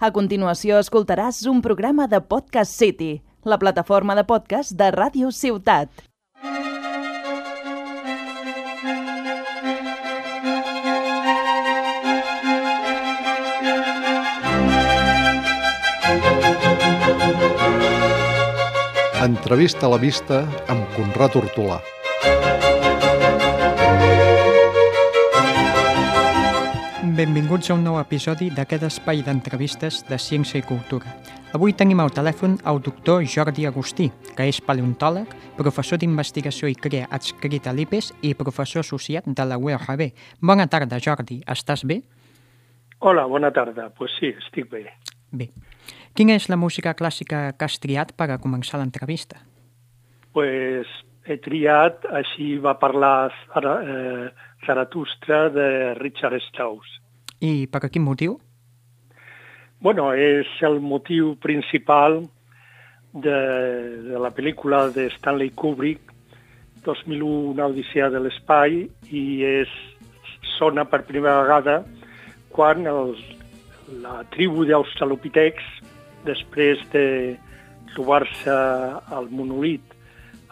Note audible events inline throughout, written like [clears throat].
A continuació escoltaràs un programa de Podcast City, la plataforma de podcast de Ràdio Ciutat. Entrevista a la vista amb Conrad Hortolà. Benvinguts a un nou episodi d'aquest espai d'entrevistes de ciència i cultura. Avui tenim al telèfon el doctor Jordi Agustí, que és paleontòleg, professor d'investigació i crea adscrit a l'IPES i professor associat de la URB. Bona tarda, Jordi. Estàs bé? Hola, bona tarda. Doncs pues sí, estic bé. Bé. Quina és la música clàssica que has triat per a començar l'entrevista? pues, he triat, així va parlar eh, Zaratustra de Richard Strauss. I per quin motiu? Bueno, és el motiu principal de, de la pel·lícula de Stanley Kubrick, 2001, una odissea de l'espai, i és, sona per primera vegada quan els, la tribu d'Australopitecs, després de trobar-se al monolit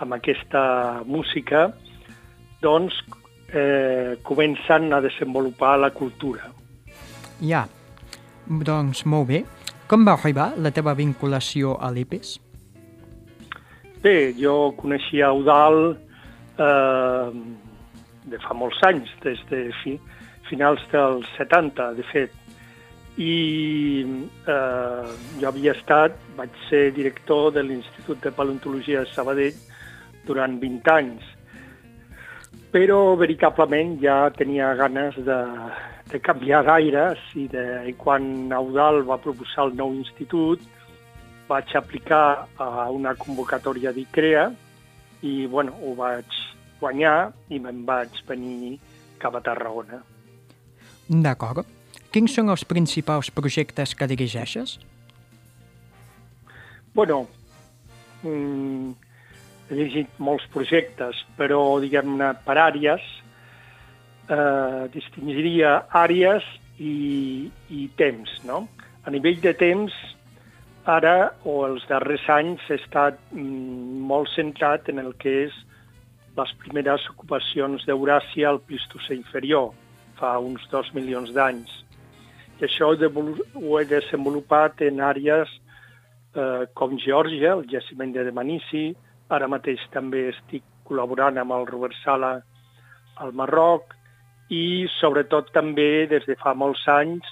amb aquesta música, doncs eh, comencen a desenvolupar la cultura. Ja, doncs molt bé. Com va arribar la teva vinculació a l'IPES? Bé, jo coneixia Eudal eh, de fa molts anys, des de fi, finals dels 70, de fet. I eh, jo havia estat, vaig ser director de l'Institut de Paleontologia de Sabadell durant 20 anys, però veritablement ja tenia ganes de, de canviar d'aires i, de, i quan Eudal va proposar el nou institut vaig aplicar a una convocatòria d'ICREA i bueno, ho vaig guanyar i me'n vaig venir cap a Tarragona. D'acord. Quins són els principals projectes que dirigeixes? Bueno, mm, he dirigit molts projectes, però, diguem-ne, per àrees, eh, distingiria àrees i, i temps, no? A nivell de temps, ara o els darrers anys he estat mm, molt centrat en el que és les primeres ocupacions d'Euràsia al Plistocè inferior, fa uns dos milions d'anys. I això ho he desenvolupat en àrees eh, com Geòrgia, el jaciment de Demanici, Ara mateix també estic col·laborant amb el Robert Sala al Marroc i sobretot també des de fa molts anys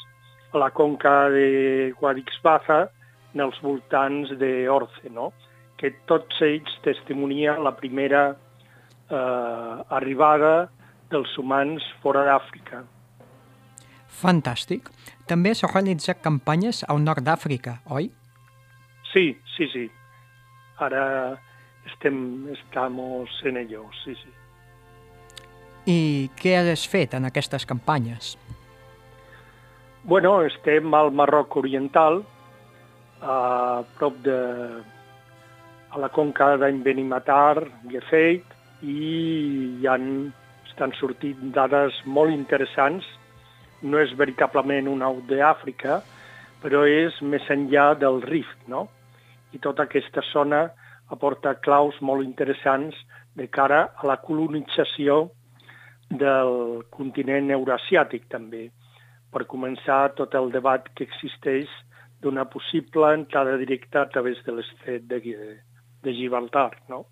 a la conca de Guadix-Baza en els voltants d'Orce, no? que tots ells testimonien la primera eh, arribada dels humans fora d'Àfrica. Fantàstic. També s'ha realitzat campanyes al nord d'Àfrica, oi? Sí, sí, sí. Ara estem, estamos en ello, sí, sí. I què has fet en aquestes campanyes? Bueno, estem al Marroc Oriental, a prop de a la conca d'en Benimatar, Gefeit, i hi han, estan sortint dades molt interessants. No és veritablement un out d'Àfrica, però és més enllà del Rift, no? I tota aquesta zona aporta claus molt interessants de cara a la colonització del continent eurasiàtic també, per començar tot el debat que existeix d'una possible entrada directa a través de l'estret de, de Gibraltar. No?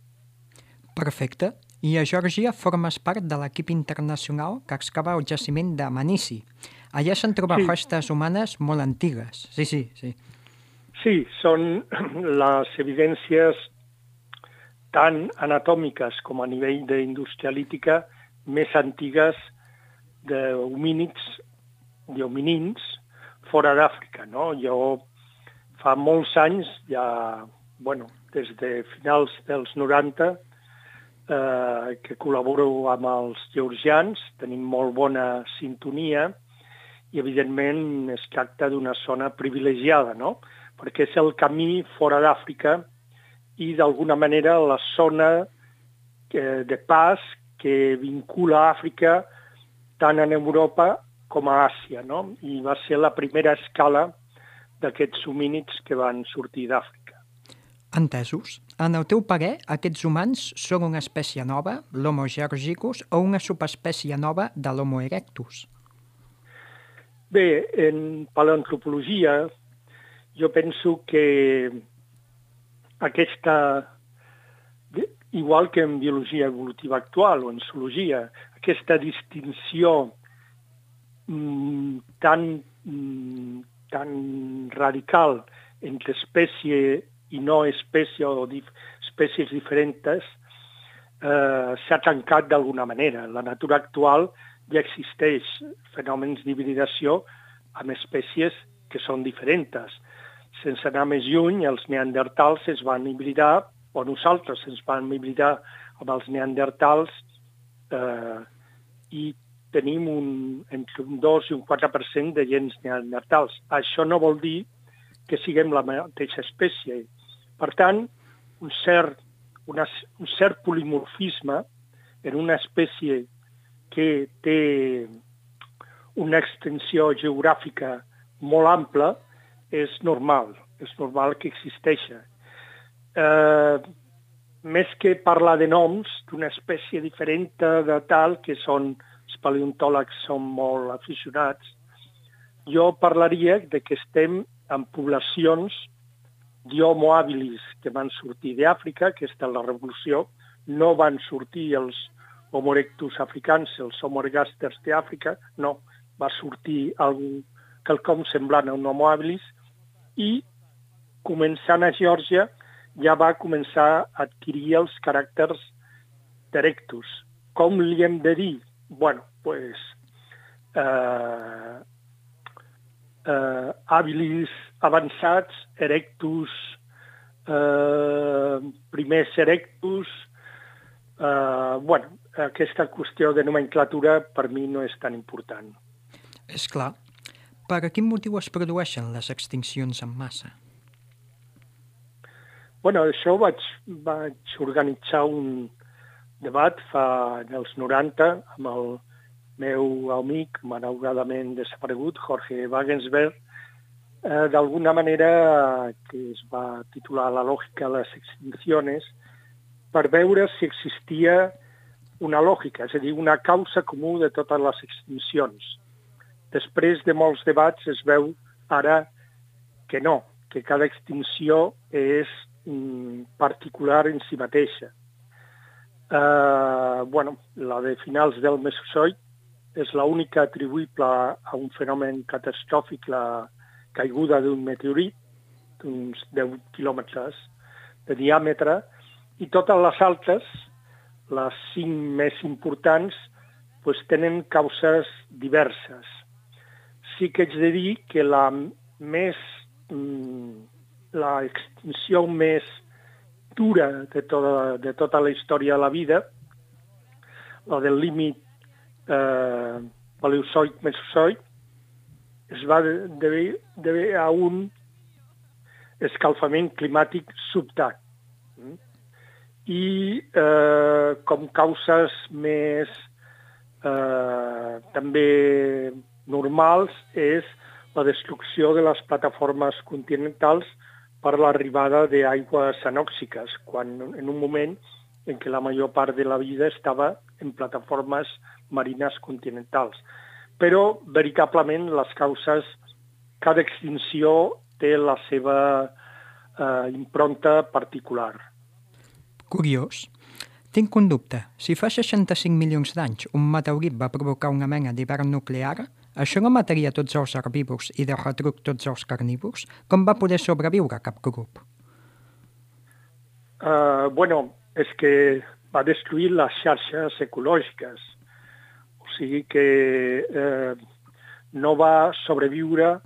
Perfecte. I a Geòrgia formes part de l'equip internacional que excava el jaciment de Manici. Allà s'han trobat sí. restes humanes molt antigues. Sí, sí, sí. Sí, són [clears throat] les evidències tant anatòmiques com a nivell d'industrialítica més antigues d'homínids, d'hominins fora d'Àfrica. No? Jo fa molts anys, ja, bueno, des de finals dels 90, eh, que col·laboro amb els georgians, tenim molt bona sintonia i, evidentment, es tracta d'una zona privilegiada, no? perquè és el camí fora d'Àfrica i d'alguna manera la zona eh, de pas que vincula Àfrica tant en Europa com a Àsia, no? I va ser la primera escala d'aquests homínids que van sortir d'Àfrica. Entesos. En el teu parer, aquests humans són una espècie nova, l'Homo georgicus, o una subespècie nova de l'Homo erectus? Bé, en paleoantropologia jo penso que aquesta, igual que en biologia evolutiva actual o en zoologia, aquesta distinció mm, tan, mm, tan radical entre espècie i no espècie o dif espècies diferents eh, s'ha tancat d'alguna manera. La natura actual ja existeix fenòmens d'hibridació amb espècies que són diferents. Sense anar més lluny, els neandertals es van hibridar, o nosaltres ens vam hibridar amb els neandertals eh, i tenim un, entre un 2 i un 4% de gens neandertals. Això no vol dir que siguem la mateixa espècie. Per tant, un cert, una, un cert polimorfisme en una espècie que té una extensió geogràfica molt ampla és normal, és normal que existeixi. Eh, més que parlar de noms d'una espècie diferent de tal, que són els paleontòlegs són molt aficionats, jo parlaria de que estem en poblacions d'Homo habilis que van sortir d'Àfrica, aquesta és la revolució, no van sortir els Homo erectus africans, els Homo ergasters d'Àfrica, no, va sortir algú, quelcom semblant a un Homo habilis, i començant a Geòrgia ja va començar a adquirir els caràcters d'erectus. Com li hem de dir? bueno, pues, eh, eh, habilis avançats, erectus, eh, primers erectus, eh, bueno, aquesta qüestió de nomenclatura per mi no és tan important. És clar. Per a quin motiu es produeixen les extincions en massa? Bueno, això vaig, vaig organitzar un debat fa en els 90 amb el meu amic, malauradament desaparegut, Jorge Wagensberg, eh, d'alguna manera que es va titular La lògica de les extincions, per veure si existia una lògica, és a dir, una causa comú de totes les extincions. Després de molts debats es veu ara que no, que cada extinció és particular en si mateixa. Uh, bueno, la de finals del Mesozoic és l'única atribuïble a un fenomen catastròfic, la caiguda d'un meteorit d'uns 10 quilòmetres de diàmetre, i totes les altres, les cinc més importants, pues, tenen causes diverses. Sí que haig de dir que la més mm, la extinció més dura de tota, de tota la història de la vida, la del límit eh, paleozoic mesozoic es va deber, deber a un escalfament climàtic sobtat. I eh, com causes més eh, també normals és la destrucció de les plataformes continentals per l'arribada d'aigües anòxiques, quan en un moment en què la major part de la vida estava en plataformes marines continentals. Però, veritablement, les causes, cada extinció té la seva eh, impronta particular. Curiós. Tinc un dubte. Si fa 65 milions d'anys un meteorit va provocar una mena d'hivern nuclear, això no mataria tots els herbívors i de retruc tots els carnívors? Com va poder sobreviure cap grup? Uh, bueno, és que va destruir les xarxes ecològiques sigui que eh, no va sobreviure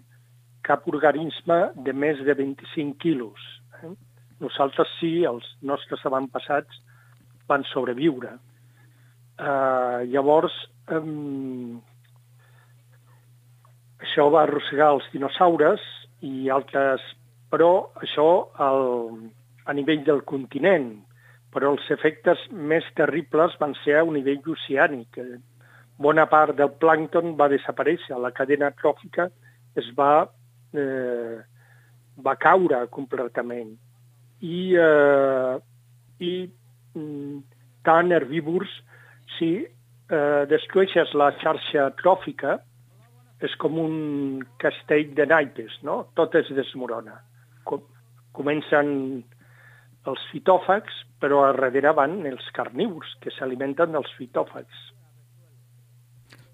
cap organisme de més de 25 quilos. Eh? Nosaltres sí, els nostres avantpassats van sobreviure. Eh, llavors, eh, això va arrossegar els dinosaures i altres... Però això el, a nivell del continent, però els efectes més terribles van ser a un nivell oceànic, bona part del plàncton va desaparèixer, la cadena tròfica es va eh, va caure completament. I, eh, i mm, tant herbívors, si eh, destrueixes la xarxa tròfica, és com un castell de naipes, no? Tot es desmorona. Com, comencen els fitòfags, però a darrere van els carnívors, que s'alimenten dels fitòfags.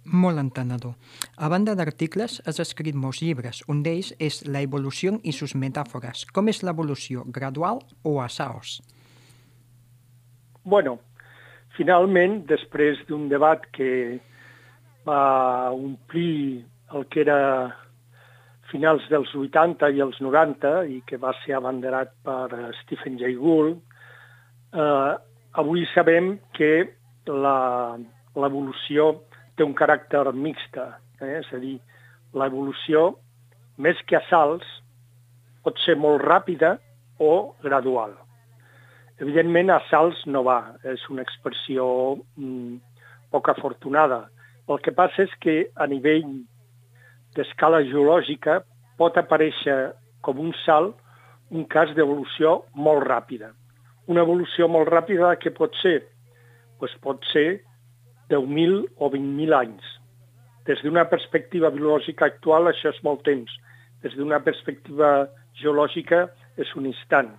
Molt entenedor. A banda d'articles, has escrit molts llibres. Un d'ells és La evolució i sus metàfores. Com és l'evolució, gradual o a saos? Bueno, finalment, després d'un debat que va omplir el que era finals dels 80 i els 90 i que va ser abanderat per Stephen Jay Gould, eh, avui sabem que l'evolució té un caràcter mixta, eh? és a dir, l'evolució, més que a salts, pot ser molt ràpida o gradual. Evidentment, a salts no va, és una expressió mm, poc afortunada. El que passa és que a nivell d'escala geològica pot aparèixer com un salt un cas d'evolució molt ràpida. Una evolució molt ràpida que pot ser? Pues pot ser 10.000 o 20.000 anys. Des d'una perspectiva biològica actual això és molt temps. Des d'una perspectiva geològica és un instant.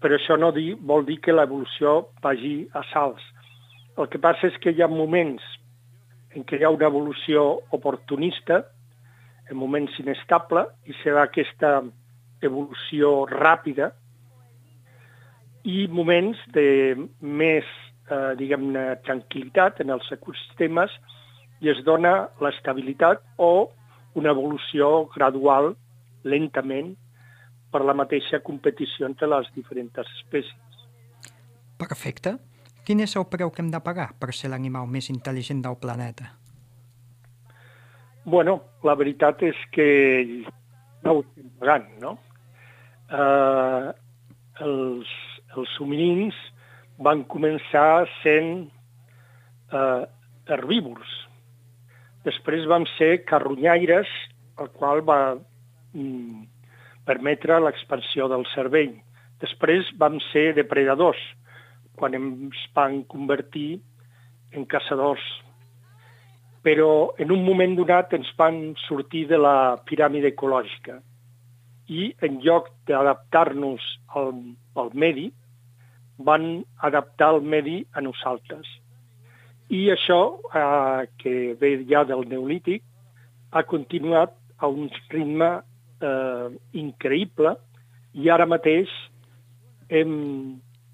Però això no di, vol dir que l'evolució vagi a salts. El que passa és que hi ha moments en què hi ha una evolució oportunista, en moments inestable, i serà aquesta evolució ràpida, i moments de més eh, diguem-ne, tranquil·litat en els ecosistemes i es dona l'estabilitat o una evolució gradual, lentament, per la mateixa competició entre les diferents espècies. Perfecte. Quin és el preu que hem de pagar per ser l'animal més intel·ligent del planeta? Bueno, la veritat és que no ho estem pagant, no? Eh, els, els hominins van començar sent eh, herbívors. Després vam ser carronyaires, el qual va mm, permetre l'expansió del cervell. Després vam ser depredadors, quan ens van convertir en caçadors. Però en un moment donat ens van sortir de la piràmide ecològica i en lloc d'adaptar-nos al, al medi, van adaptar el medi a nosaltres. I això, eh, que ve ja del Neolític, ha continuat a un ritme eh, increïble i ara mateix hem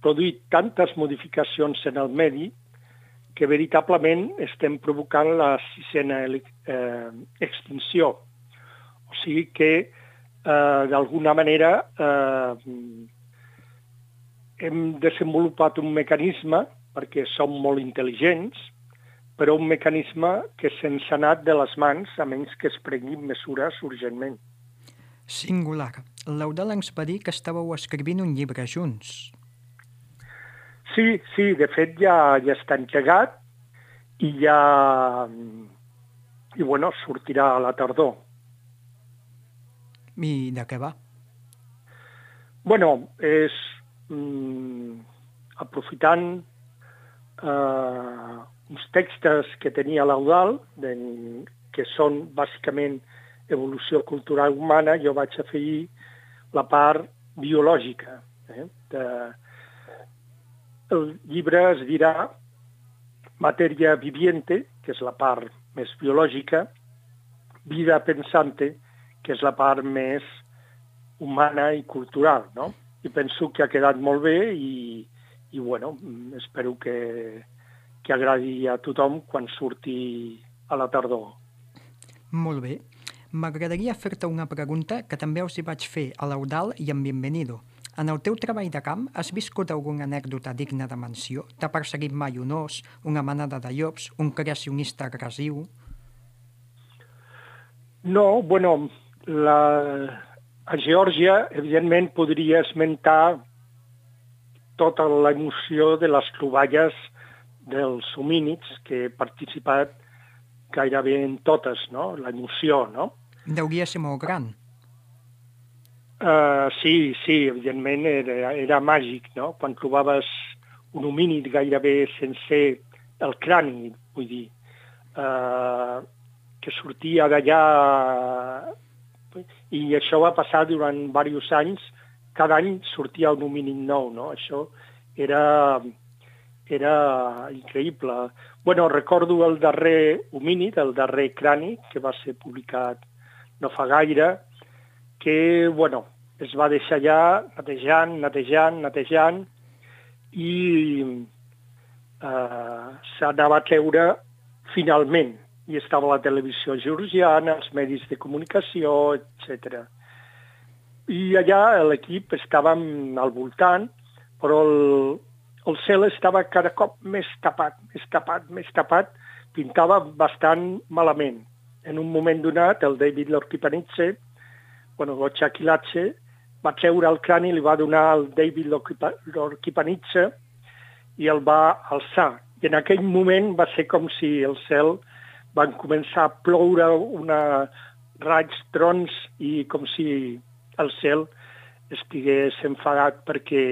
produït tantes modificacions en el medi que veritablement estem provocant la sisena eh, extinció. O sigui que, eh, d'alguna manera, eh, hem desenvolupat un mecanisme, perquè som molt intel·ligents, però un mecanisme que se'ns ha anat de les mans a menys que es prenguin mesures urgentment. Singular. L'Eudal ens va dir que estàveu escrivint un llibre junts. Sí, sí, de fet ja, ja està engegat i ja... i bueno, sortirà a la tardor. I de què va? Bueno, és mm, aprofitant eh, uns textos que tenia l'Audal, que són bàsicament evolució cultural humana, jo vaig afegir la part biològica. Eh? De, el llibre es dirà Matèria viviente, que és la part més biològica, vida pensante, que és la part més humana i cultural, no? i penso que ha quedat molt bé i, i bueno, espero que, que agradi a tothom quan surti a la tardor. Molt bé. M'agradaria fer-te una pregunta que també us hi vaig fer a l'Eudal i en Bienvenido. En el teu treball de camp has viscut alguna anècdota digna de menció? T'ha perseguit mai un os, una manada de llops, un creacionista agressiu? No, bueno, la, a Geòrgia, evidentment, podria esmentar tota la emoció de les troballes dels homínids que he participat gairebé en totes, no? La emoció, no? Deuria ser molt gran. Uh, sí, sí, evidentment era, era màgic, no? Quan trobaves un homínid gairebé sense el crani, vull dir, uh, que sortia d'allà i això va passar durant diversos anys, cada any sortia un homínid nou, no? Això era, era increïble. Bueno, recordo el darrer homínid, el darrer crani, que va ser publicat no fa gaire, que, bueno, es va deixar allà netejant, netejant, netejant, i eh, s'anava a treure finalment, i estava la televisió georgiana, els medis de comunicació, etc. I allà l'equip estàvem al voltant, però el, el cel estava cada cop més tapat, més tapat, més tapat, pintava bastant malament. En un moment donat, el David Lorquipanitze, bueno, Gochaquilatxe, va treure el crani, li va donar al David Lorquipanitze i el va alçar. I en aquell moment va ser com si el cel van començar a ploure una raig, trons i com si el cel estigués enfadat perquè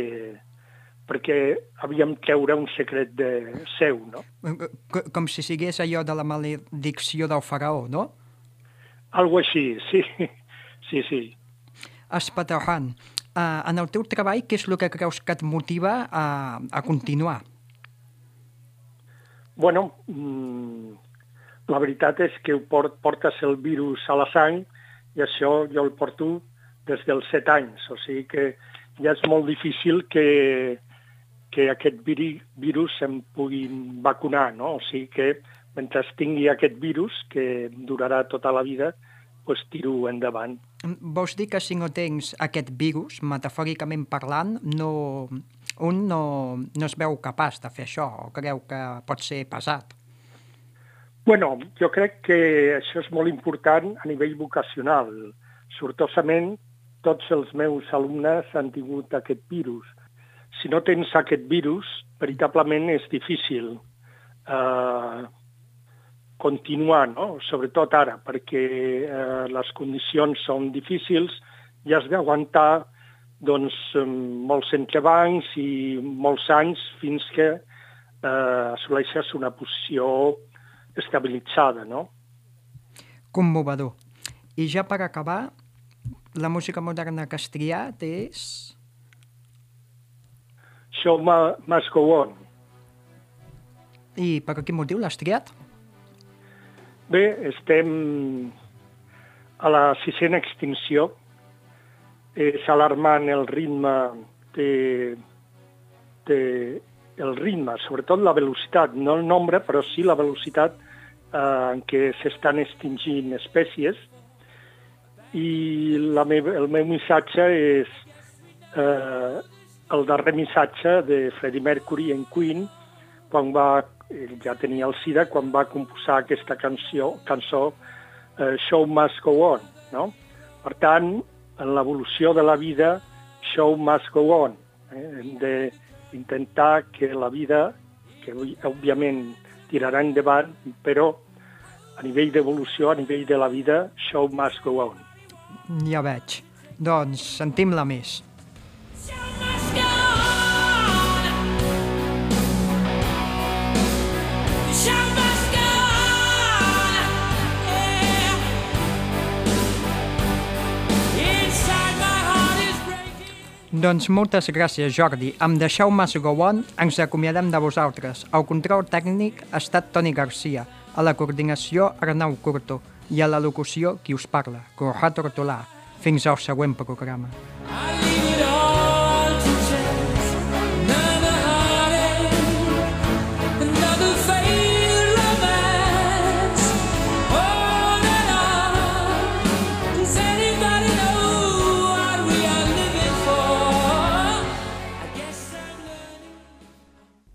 perquè havíem treure un secret de seu, no? Com si sigués allò de la maledicció del faraó, no? Algo així, sí. Sí, sí. Espatahan, uh, en el teu treball, què és el que creus que et motiva a, a continuar? Bueno, mm, la veritat és que port, portes el virus a la sang i això jo el porto des dels set anys, o sigui que ja és molt difícil que, que aquest virus em puguin vacunar, no? O sigui que mentre tingui aquest virus, que durarà tota la vida, pues tiro endavant. Vols dir que si no tens aquest virus, metafòricament parlant, no, un no, no es veu capaç de fer això o creu que pot ser pesat? Bueno, jo crec que això és molt important a nivell vocacional. Sortosament, tots els meus alumnes han tingut aquest virus. Si no tens aquest virus, veritablement és difícil eh, continuar, no? sobretot ara, perquè eh, les condicions són difícils i has d'aguantar doncs, molts entrebancs i molts anys fins que eh, assoleixes una posició estabilitzada. No? Commovedor. I ja per acabar, la música moderna que has triat és... Show Must Go On. I per quin motiu l'has triat? Bé, estem a la sisena extinció. És alarmant el ritme de, de el ritme, sobretot la velocitat, no el nombre, però sí la velocitat eh, en què s'estan extingint espècies. I la meva, el meu missatge és eh, el darrer missatge de Freddie Mercury en Queen, quan va ell ja tenia el SIDA quan va composar aquesta canció, cançó eh, Show Must Go On. No? Per tant, en l'evolució de la vida, show must go on. Eh? Hem d'intentar que la vida, que òbviament tirarà endavant, però a nivell d'evolució, a nivell de la vida, show must go on. Ja veig. Doncs sentim-la més. Doncs moltes gràcies, Jordi. Amb deixeu Mas Gowon ens acomiadem de vosaltres. El control tècnic ha estat Toni Garcia, a la coordinació Arnau Curto i a la locució qui us parla, Corrat Hortolà. Fins al següent programa.